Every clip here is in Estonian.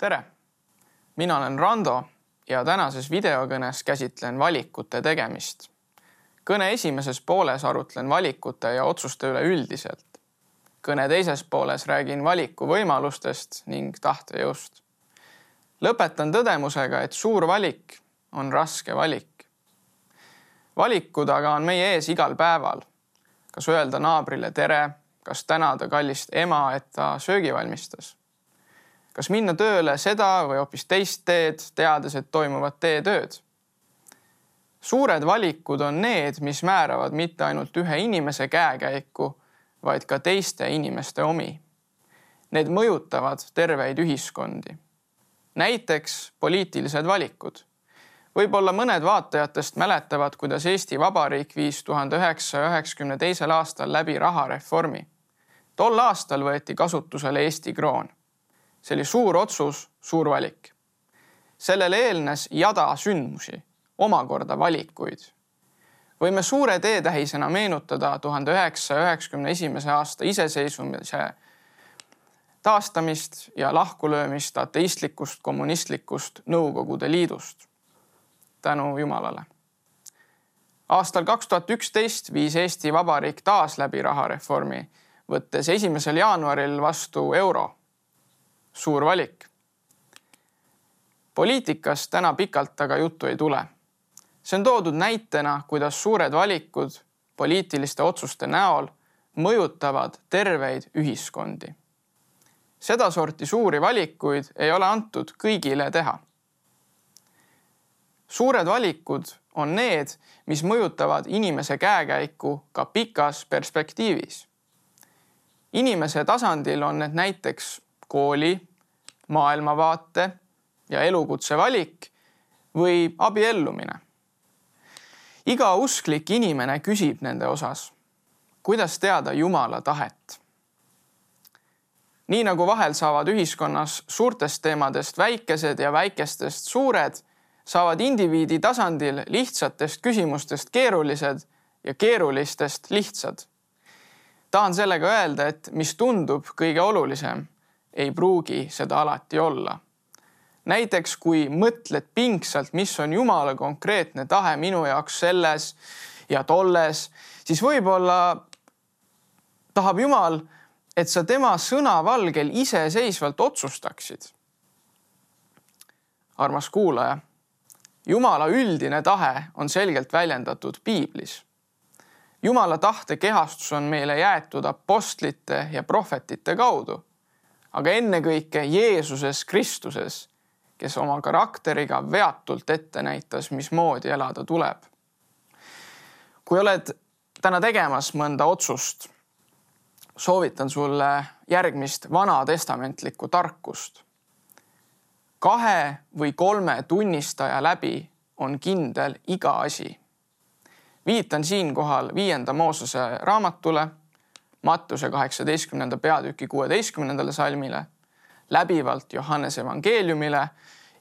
tere, mina olen Rando ja tänases videokõnes käsitlen valikute tegemist. kõne esimeses pooles arutlen valikute ja otsuste üle üldiselt. kõne teises pooles räägin valikuvõimalustest ning tahtejõust. lõpetan tõdemusega, et suur valik on raske valik. valikud aga on meie ees igal päeval. kas öelda naabrile tere, kas tänada kallist ema, et ta söögi valmistas kas minna tööle seda või hoopis teist teed, teades, et toimuvad teetööd. suured valikud on need, mis määravad mitte ainult ühe inimese käekäiku, vaid ka teiste inimeste omi. Need mõjutavad terveid ühiskondi. näiteks poliitilised valikud. võib-olla mõned vaatajatest mäletavad, kuidas Eesti Vabariik viis tuhande üheksasaja üheksakümne teisel aastal läbi rahareformi. tol aastal võeti kasutusele Eesti kroon see oli suur otsus, suur valik. sellele eelnes jada sündmusi, omakorda valikuid. võime suure teetähisena meenutada tuhande üheksasaja üheksakümne esimese aasta iseseisvumise taastamist ja lahkulöömist ateistlikust kommunistlikust Nõukogude Liidust. tänu Jumalale. aastal kaks tuhat üksteist viis Eesti Vabariik taas läbi rahareformi, võttes esimesel jaanuaril vastu euro suur valik. poliitikast täna pikalt aga juttu ei tule. see on toodud näitena, kuidas suured valikud poliitiliste otsuste näol mõjutavad terveid ühiskondi. sedasorti suuri valikuid ei ole antud kõigile teha. suured valikud on need, mis mõjutavad inimese käekäiku ka pikas perspektiivis. inimese tasandil on need näiteks kooli, maailmavaate ja elukutse valik või abiellumine. iga usklik inimene küsib nende osas, kuidas teada Jumala tahet. nii nagu vahel saavad ühiskonnas suurtest teemadest väikesed ja väikestest suured, saavad indiviidi tasandil lihtsatest küsimustest keerulised ja keerulistest lihtsad. tahan sellega öelda, et mis tundub kõige olulisem ei pruugi seda alati olla. näiteks kui mõtled pingsalt, mis on Jumala konkreetne tahe minu jaoks selles ja tolles, siis võib-olla tahab Jumal, et sa tema sõna valgel iseseisvalt otsustaksid. armas kuulaja, Jumala üldine tahe on selgelt väljendatud piiblis. Jumala tahte kehastus on meile jäetud apostlite ja prohvetite kaudu aga ennekõike Jeesuses Kristuses, kes oma karakteriga veatult ette näitas, mismoodi elada tuleb. kui oled täna tegemas mõnda otsust, soovitan sulle järgmist vanatestamentlikku tarkust. kahe või kolme tunnistaja läbi on kindel iga asi. viitan siinkohal viienda Moosese raamatule Mattuse kaheksateistkümnenda peatüki kuueteistkümnendale salmile, läbivalt Johannese evangeeliumile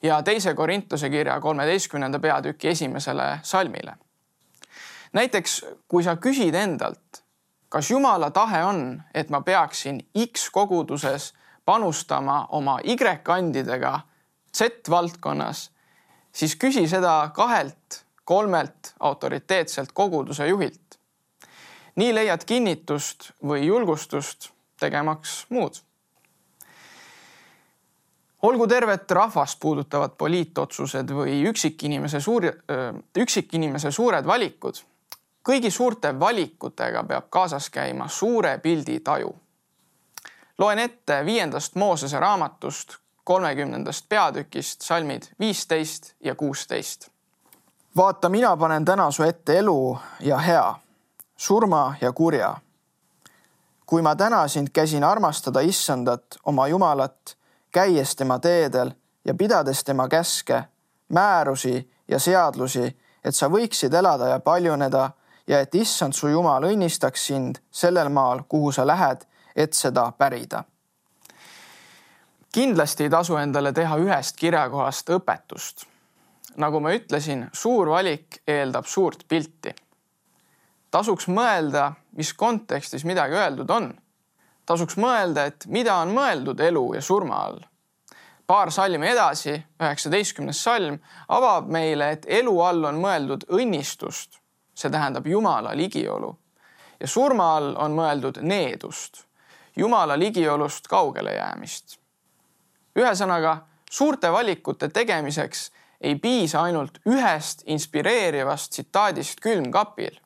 ja teise Korintuse kirja kolmeteistkümnenda peatüki esimesele salmile. näiteks kui sa küsid endalt, kas Jumala tahe on, et ma peaksin X koguduses panustama oma Y-kandidega Z-valdkonnas, siis küsi seda kahelt, kolmelt autoriteetselt koguduse juhilt nii leiad kinnitust või julgustust tegemaks muud. olgu tervet rahvast puudutavad poliitotsused või üksikinimese suur, üksikinimese suured valikud. kõigi suurte valikutega peab kaasas käima suure pildi taju. loen ette viiendast Moosese raamatust kolmekümnendast peatükist salmid viisteist ja kuusteist. vaata, mina panen täna su ette elu ja hea surma ja kurja. kui ma täna sind käsin armastada issandat, oma Jumalat, käies tema teedel ja pidades tema käske, määrusi ja seadlusi, et sa võiksid elada ja paljuneda ja et issand su Jumal õnnistaks sind sellel maal, kuhu sa lähed, et seda pärida. kindlasti ei tasu endale teha ühest kirjakohast õpetust. nagu ma ütlesin, suur valik eeldab suurt pilti tasuks mõelda, mis kontekstis midagi öeldud on. tasuks mõelda, et mida on mõeldud elu ja surma all. paar salmi edasi, üheksateistkümnes salm, avab meile, et elu all on mõeldud õnnistust, see tähendab Jumala ligiolu ja surma all on mõeldud needust, Jumala ligiolust kaugele jäämist. ühesõnaga, suurte valikute tegemiseks ei piisa ainult ühest inspireerivast tsitaadist külmkapil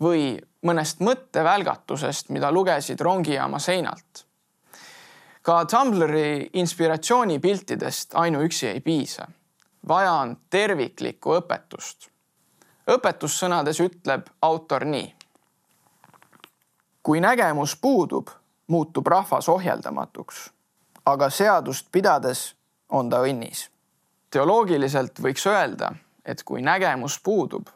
või mõnest mõttevälgatusest, mida lugesid rongijaama seinalt ka Tumblri inspiratsioonipiltidest ainuüksi ei piisa. vaja on terviklikku õpetust. õpetussõnades ütleb autor nii. kui nägemus puudub, muutub rahvas ohjeldamatuks, aga seadust pidades on ta õnnis. teoloogiliselt võiks öelda, et kui nägemus puudub,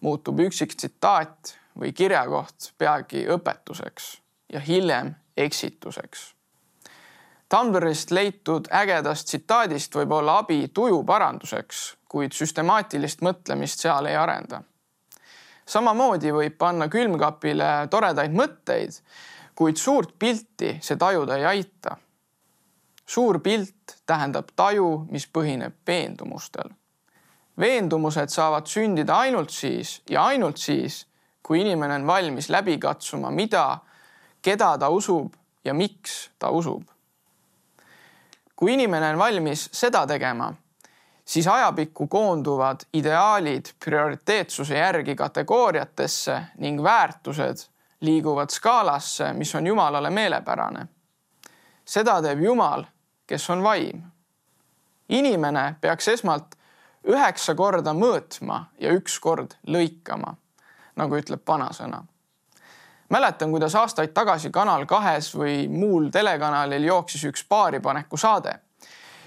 muutub üksik tsitaat või kirjakoht peagi õpetuseks ja hiljem eksituseks Tumblrist leitud ägedast tsitaadist võib olla abi tuju paranduseks, kuid süstemaatilist mõtlemist seal ei arenda. samamoodi võib panna külmkapile toredaid mõtteid, kuid suurt pilti see tajuda ei aita. suur pilt tähendab taju, mis põhineb veendumustel. veendumused saavad sündida ainult siis ja ainult siis, kui inimene on valmis läbi katsuma, mida, keda ta usub ja miks ta usub kui inimene on valmis seda tegema, siis ajapikku koonduvad ideaalid prioriteetsuse järgi kategooriatesse ning väärtused liiguvad skaalasse, mis on Jumalale meelepärane. seda teeb Jumal, kes on vaim. inimene peaks esmalt üheksa korda mõõtma ja üks kord lõikama, nagu ütleb vanasõna mäletan, kuidas aastaid tagasi Kanal kahes või muul telekanalil jooksis üks paaripaneku saade.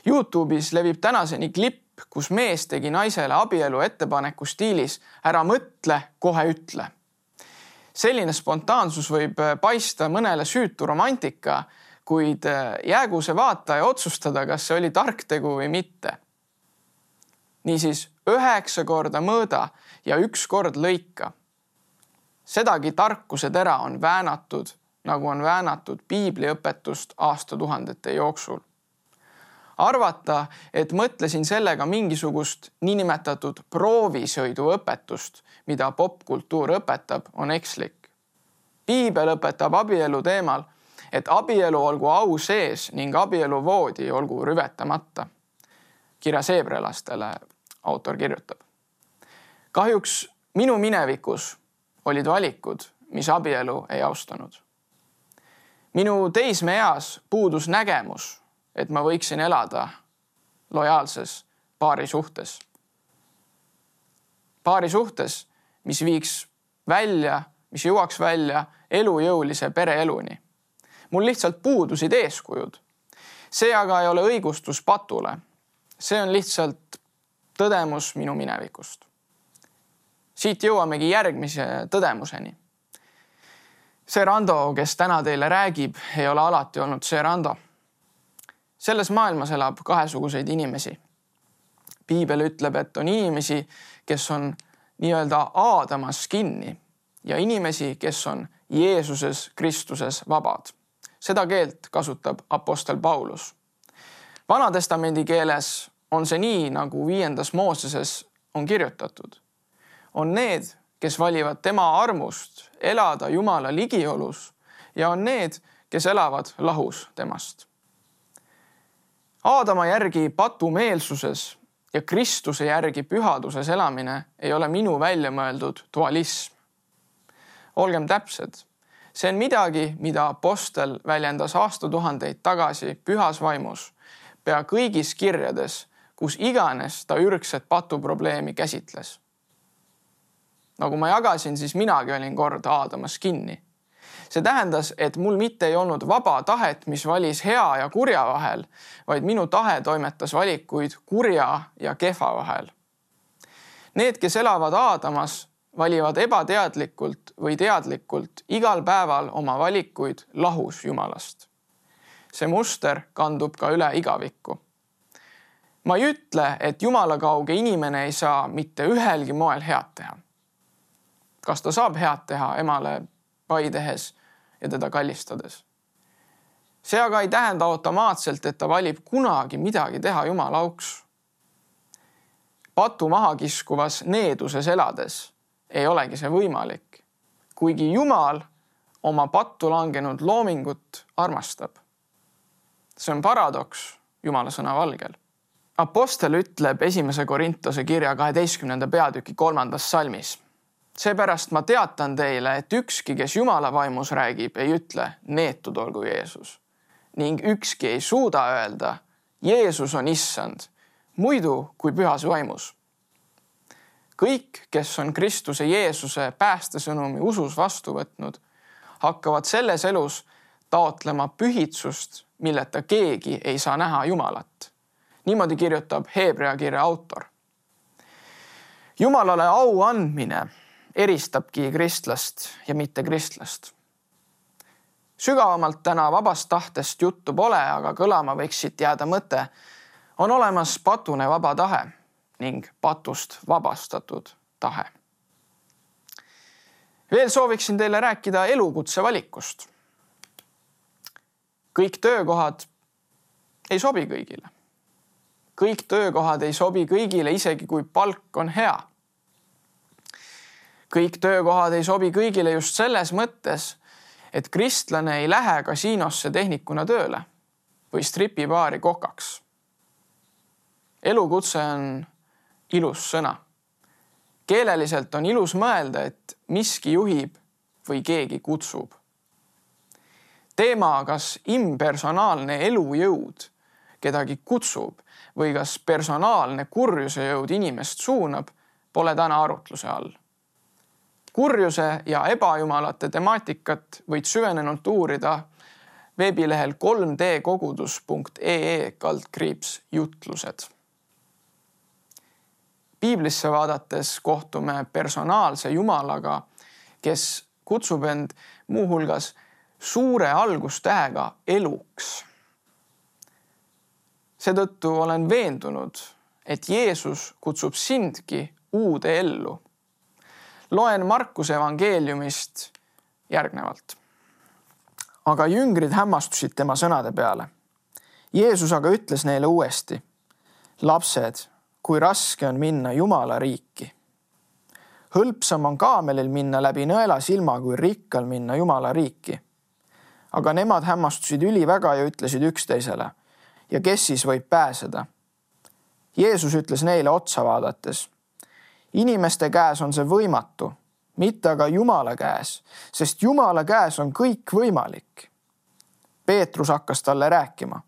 Youtube'is levib tänaseni klipp, kus mees tegi naisele abielu ettepaneku stiilis ära mõtle, kohe ütle. selline spontaansus võib paista mõnele süütu romantika, kuid jäägu see vaataja otsustada, kas see oli tark tegu või mitte. niisiis üheksa korda mõõda ja üks kord lõika sedagi tarkuse tera on väänatud, nagu on väänatud piibliõpetust aastatuhandete jooksul. arvata, et mõtlesin sellega mingisugust niinimetatud proovisõiduõpetust, mida popkultuur õpetab, on ekslik. piibel õpetab abielu teemal, et abielu olgu au sees ning abieluvoodi olgu rüvetamata. kirjas heebrealastele autor kirjutab. kahjuks minu minevikus olid valikud, mis abielu ei austanud. minu teismeeas puudus nägemus, et ma võiksin elada lojaalses paari suhtes. paari suhtes, mis viiks välja, mis jõuaks välja elujõulise pereeluni. mul lihtsalt puudusid eeskujud. see aga ei ole õigustus patule. see on lihtsalt tõdemus minu minevikust siit jõuamegi järgmise tõdemuseni. see Rando, kes täna teile räägib, ei ole alati olnud see Rando. selles maailmas elab kahesuguseid inimesi. piibel ütleb, et on inimesi, kes on nii-öelda aadamas kinni ja inimesi, kes on Jeesuses Kristuses vabad. seda keelt kasutab Apostel Paulus. Vana-testamendi keeles on see nii, nagu viiendas Mooseses on kirjutatud on need, kes valivad tema armust elada Jumala ligiolus ja on need, kes elavad lahus temast. Aadama järgi patumeelsuses ja Kristuse järgi pühaduses elamine ei ole minu välja mõeldud dualism. olgem täpsed, see on midagi, mida Apostel väljendas aastatuhandeid tagasi pühas vaimus pea kõigis kirjades, kus iganes ta ürgset patuprobleemi käsitles nagu ma jagasin, siis minagi olin kord Aadamas kinni. see tähendas, et mul mitte ei olnud vaba tahet, mis valis hea ja kurja vahel, vaid minu tahe toimetas valikuid kurja ja kehva vahel. Need, kes elavad Aadamas, valivad ebateadlikult või teadlikult igal päeval oma valikuid lahus Jumalast. see muster kandub ka üle igavikku ma ei ütle, et jumala kauge inimene ei saa mitte ühelgi moel head teha kas ta saab head teha emale pai tehes ja teda kallistades. see aga ei tähenda automaatselt, et ta valib kunagi midagi teha Jumala auks. patu maha kiskuvas needuses elades ei olegi see võimalik, kuigi Jumal oma pattu langenud loomingut armastab. see on paradoks Jumala sõna valgel. Apostel ütleb esimese Korintuse kirja kaheteistkümnenda peatüki kolmandas salmis seepärast ma teatan teile, et ükski, kes Jumala vaimus räägib, ei ütle neetud olgu Jeesus ning ükski ei suuda öelda Jeesus on issand, muidu kui pühas vaimus. kõik, kes on Kristuse Jeesuse päästesõnumi usus vastu võtnud, hakkavad selles elus taotlema pühitsust, milleta keegi ei saa näha Jumalat. niimoodi kirjutab Hebra kirja autor. Jumalale au andmine eristabki kristlast ja mitte kristlast. sügavamalt täna vabast tahtest juttu pole, aga kõlama võiks siit jääda mõte. on olemas patune vaba tahe ning patust vabastatud tahe. veel sooviksin teile rääkida elukutse valikust. kõik töökohad ei sobi kõigile. kõik töökohad ei sobi kõigile, isegi kui palk on hea kõik töökohad ei sobi kõigile just selles mõttes, et kristlane ei lähe kasiinosse tehnikuna tööle või stripibaari kokaks. elukutse on ilus sõna. keeleliselt on ilus mõelda, et miski juhib või keegi kutsub. teema, kas impersonaalne elujõud kedagi kutsub või kas personaalne kurjuse jõud inimest suunab, pole täna arutluse all kurjuse ja ebajumalate temaatikat võid süvenenult uurida veebilehel 3dkogudus.ee kaldkriips jutlused. piiblisse vaadates kohtume personaalse Jumalaga, kes kutsub end muuhulgas suure algustähega eluks. seetõttu olen veendunud, et Jeesus kutsub sindki uude ellu loen Markuse evangeeliumist järgnevalt. aga jüngrid hämmastusid tema sõnade peale. Jeesus aga ütles neile uuesti. lapsed, kui raske on minna Jumala riiki. hõlpsam on kaamelil minna läbi nõela silma, kui rikkal minna Jumala riiki. aga nemad hämmastusid üliväga ja ütlesid üksteisele. ja kes siis võib pääseda? Jeesus ütles neile otsa vaadates inimeste käes on see võimatu, mitte aga Jumala käes, sest Jumala käes on kõik võimalik. Peetrus hakkas talle rääkima.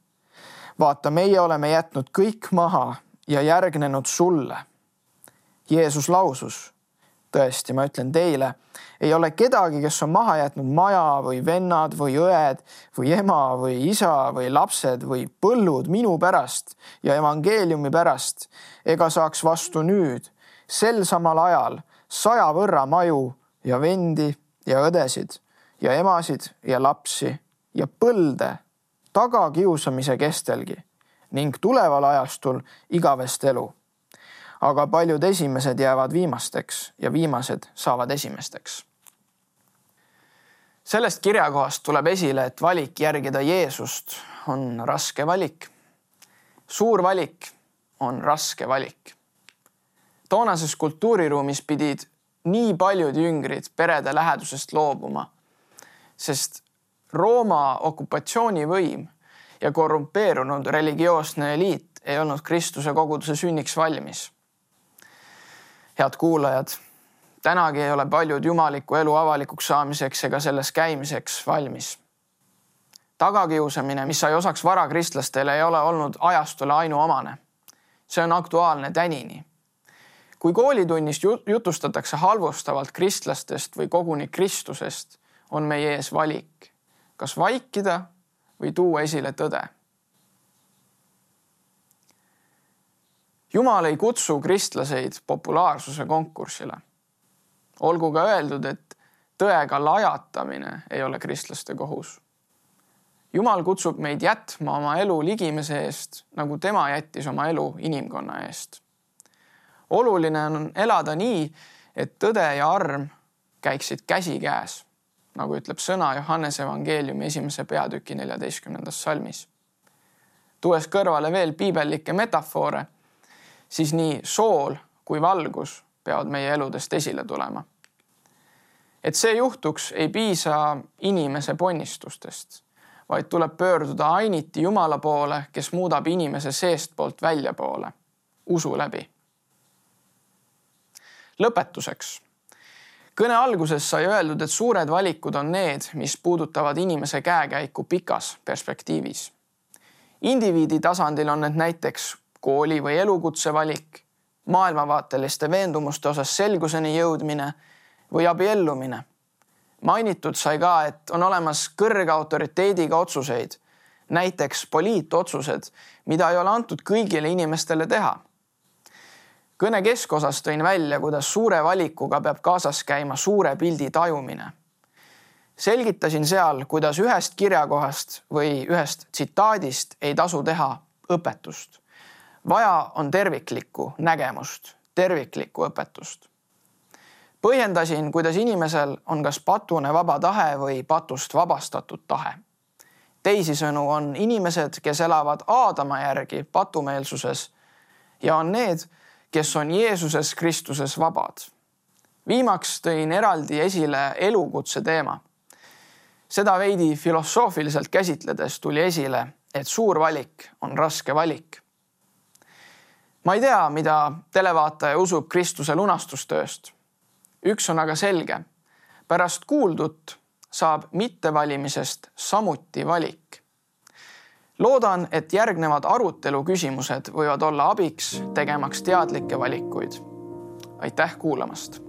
vaata, meie oleme jätnud kõik maha ja järgnenud sulle. Jeesus lausus. tõesti, ma ütlen teile, ei ole kedagi, kes on maha jätnud maja või vennad või õed või ema või isa või lapsed või põllud minu pärast ja evangeeliumi pärast ega saaks vastu nüüd sel samal ajal saja võrra maju ja vendi ja õdesid ja emasid ja lapsi ja põlde tagakiusamise kestelgi ning tuleval ajastul igavest elu. aga paljud esimesed jäävad viimasteks ja viimased saavad esimesteks. sellest kirjakohast tuleb esile, et valik järgida Jeesust on raske valik. suur valik on raske valik toonases kultuuriruumis pidid nii paljud jüngrid perede lähedusest loobuma, sest Rooma okupatsioonivõim ja korrumpeerunud religioosne eliit ei olnud Kristuse koguduse sünniks valmis. head kuulajad, tänagi ei ole paljud jumaliku elu avalikuks saamiseks ega selles käimiseks valmis. tagakiusamine, mis sai osaks varakristlastele, ei ole olnud ajastule ainuomane. see on aktuaalne tänini kui koolitunnis jutustatakse halvustavalt kristlastest või koguni Kristusest, on meie ees valik, kas vaikida või tuua esile tõde. jumal ei kutsu kristlaseid populaarsuse konkursile. olgu ka öeldud, et tõega lajatamine ei ole kristlaste kohus. jumal kutsub meid jätma oma elu ligimese eest, nagu tema jättis oma elu inimkonna eest oluline on elada nii, et tõde ja arm käiksid käsikäes. nagu ütleb sõna Johannese evangeeliumi esimese peatüki neljateistkümnendas salmis. tuues kõrvale veel piibellikke metafoore, siis nii sool kui valgus peavad meie eludest esile tulema. et see juhtuks, ei piisa inimese ponnistustest, vaid tuleb pöörduda ainiti Jumala poole, kes muudab inimese seestpoolt väljapoole, usu läbi. Lõpetuseks kõne alguses sai öeldud, et suured valikud on need, mis puudutavad inimese käekäiku pikas perspektiivis. indiviidi tasandil on need näiteks kooli või elukutse valik, maailmavaateliste veendumuste osas selguseni jõudmine või abiellumine. mainitud sai ka, et on olemas kõrge autoriteediga otsuseid, näiteks poliitotsused, mida ei ole antud kõigile inimestele teha kõne keskosas tõin välja, kuidas suure valikuga peab kaasas käima suure pildi tajumine. selgitasin seal, kuidas ühest kirjakohast või ühest tsitaadist ei tasu teha õpetust. vaja on terviklikku nägemust, terviklikku õpetust. põhjendasin, kuidas inimesel on kas patune vaba tahe või patust vabastatud tahe teisisõnu on inimesed, kes elavad Aadama järgi patumeelsuses ja on need, kes on Jeesuses Kristuses vabad. viimaks tõin eraldi esile elukutse teema. seda veidi filosoofiliselt käsitledes tuli esile, et suur valik on raske valik. ma ei tea, mida televaataja usub Kristuse lunastustööst. üks on aga selge. pärast kuuldut saab mittevalimisest samuti valik loodan, et järgnevad arutelu küsimused võivad olla abiks tegemaks teadlikke valikuid. aitäh kuulamast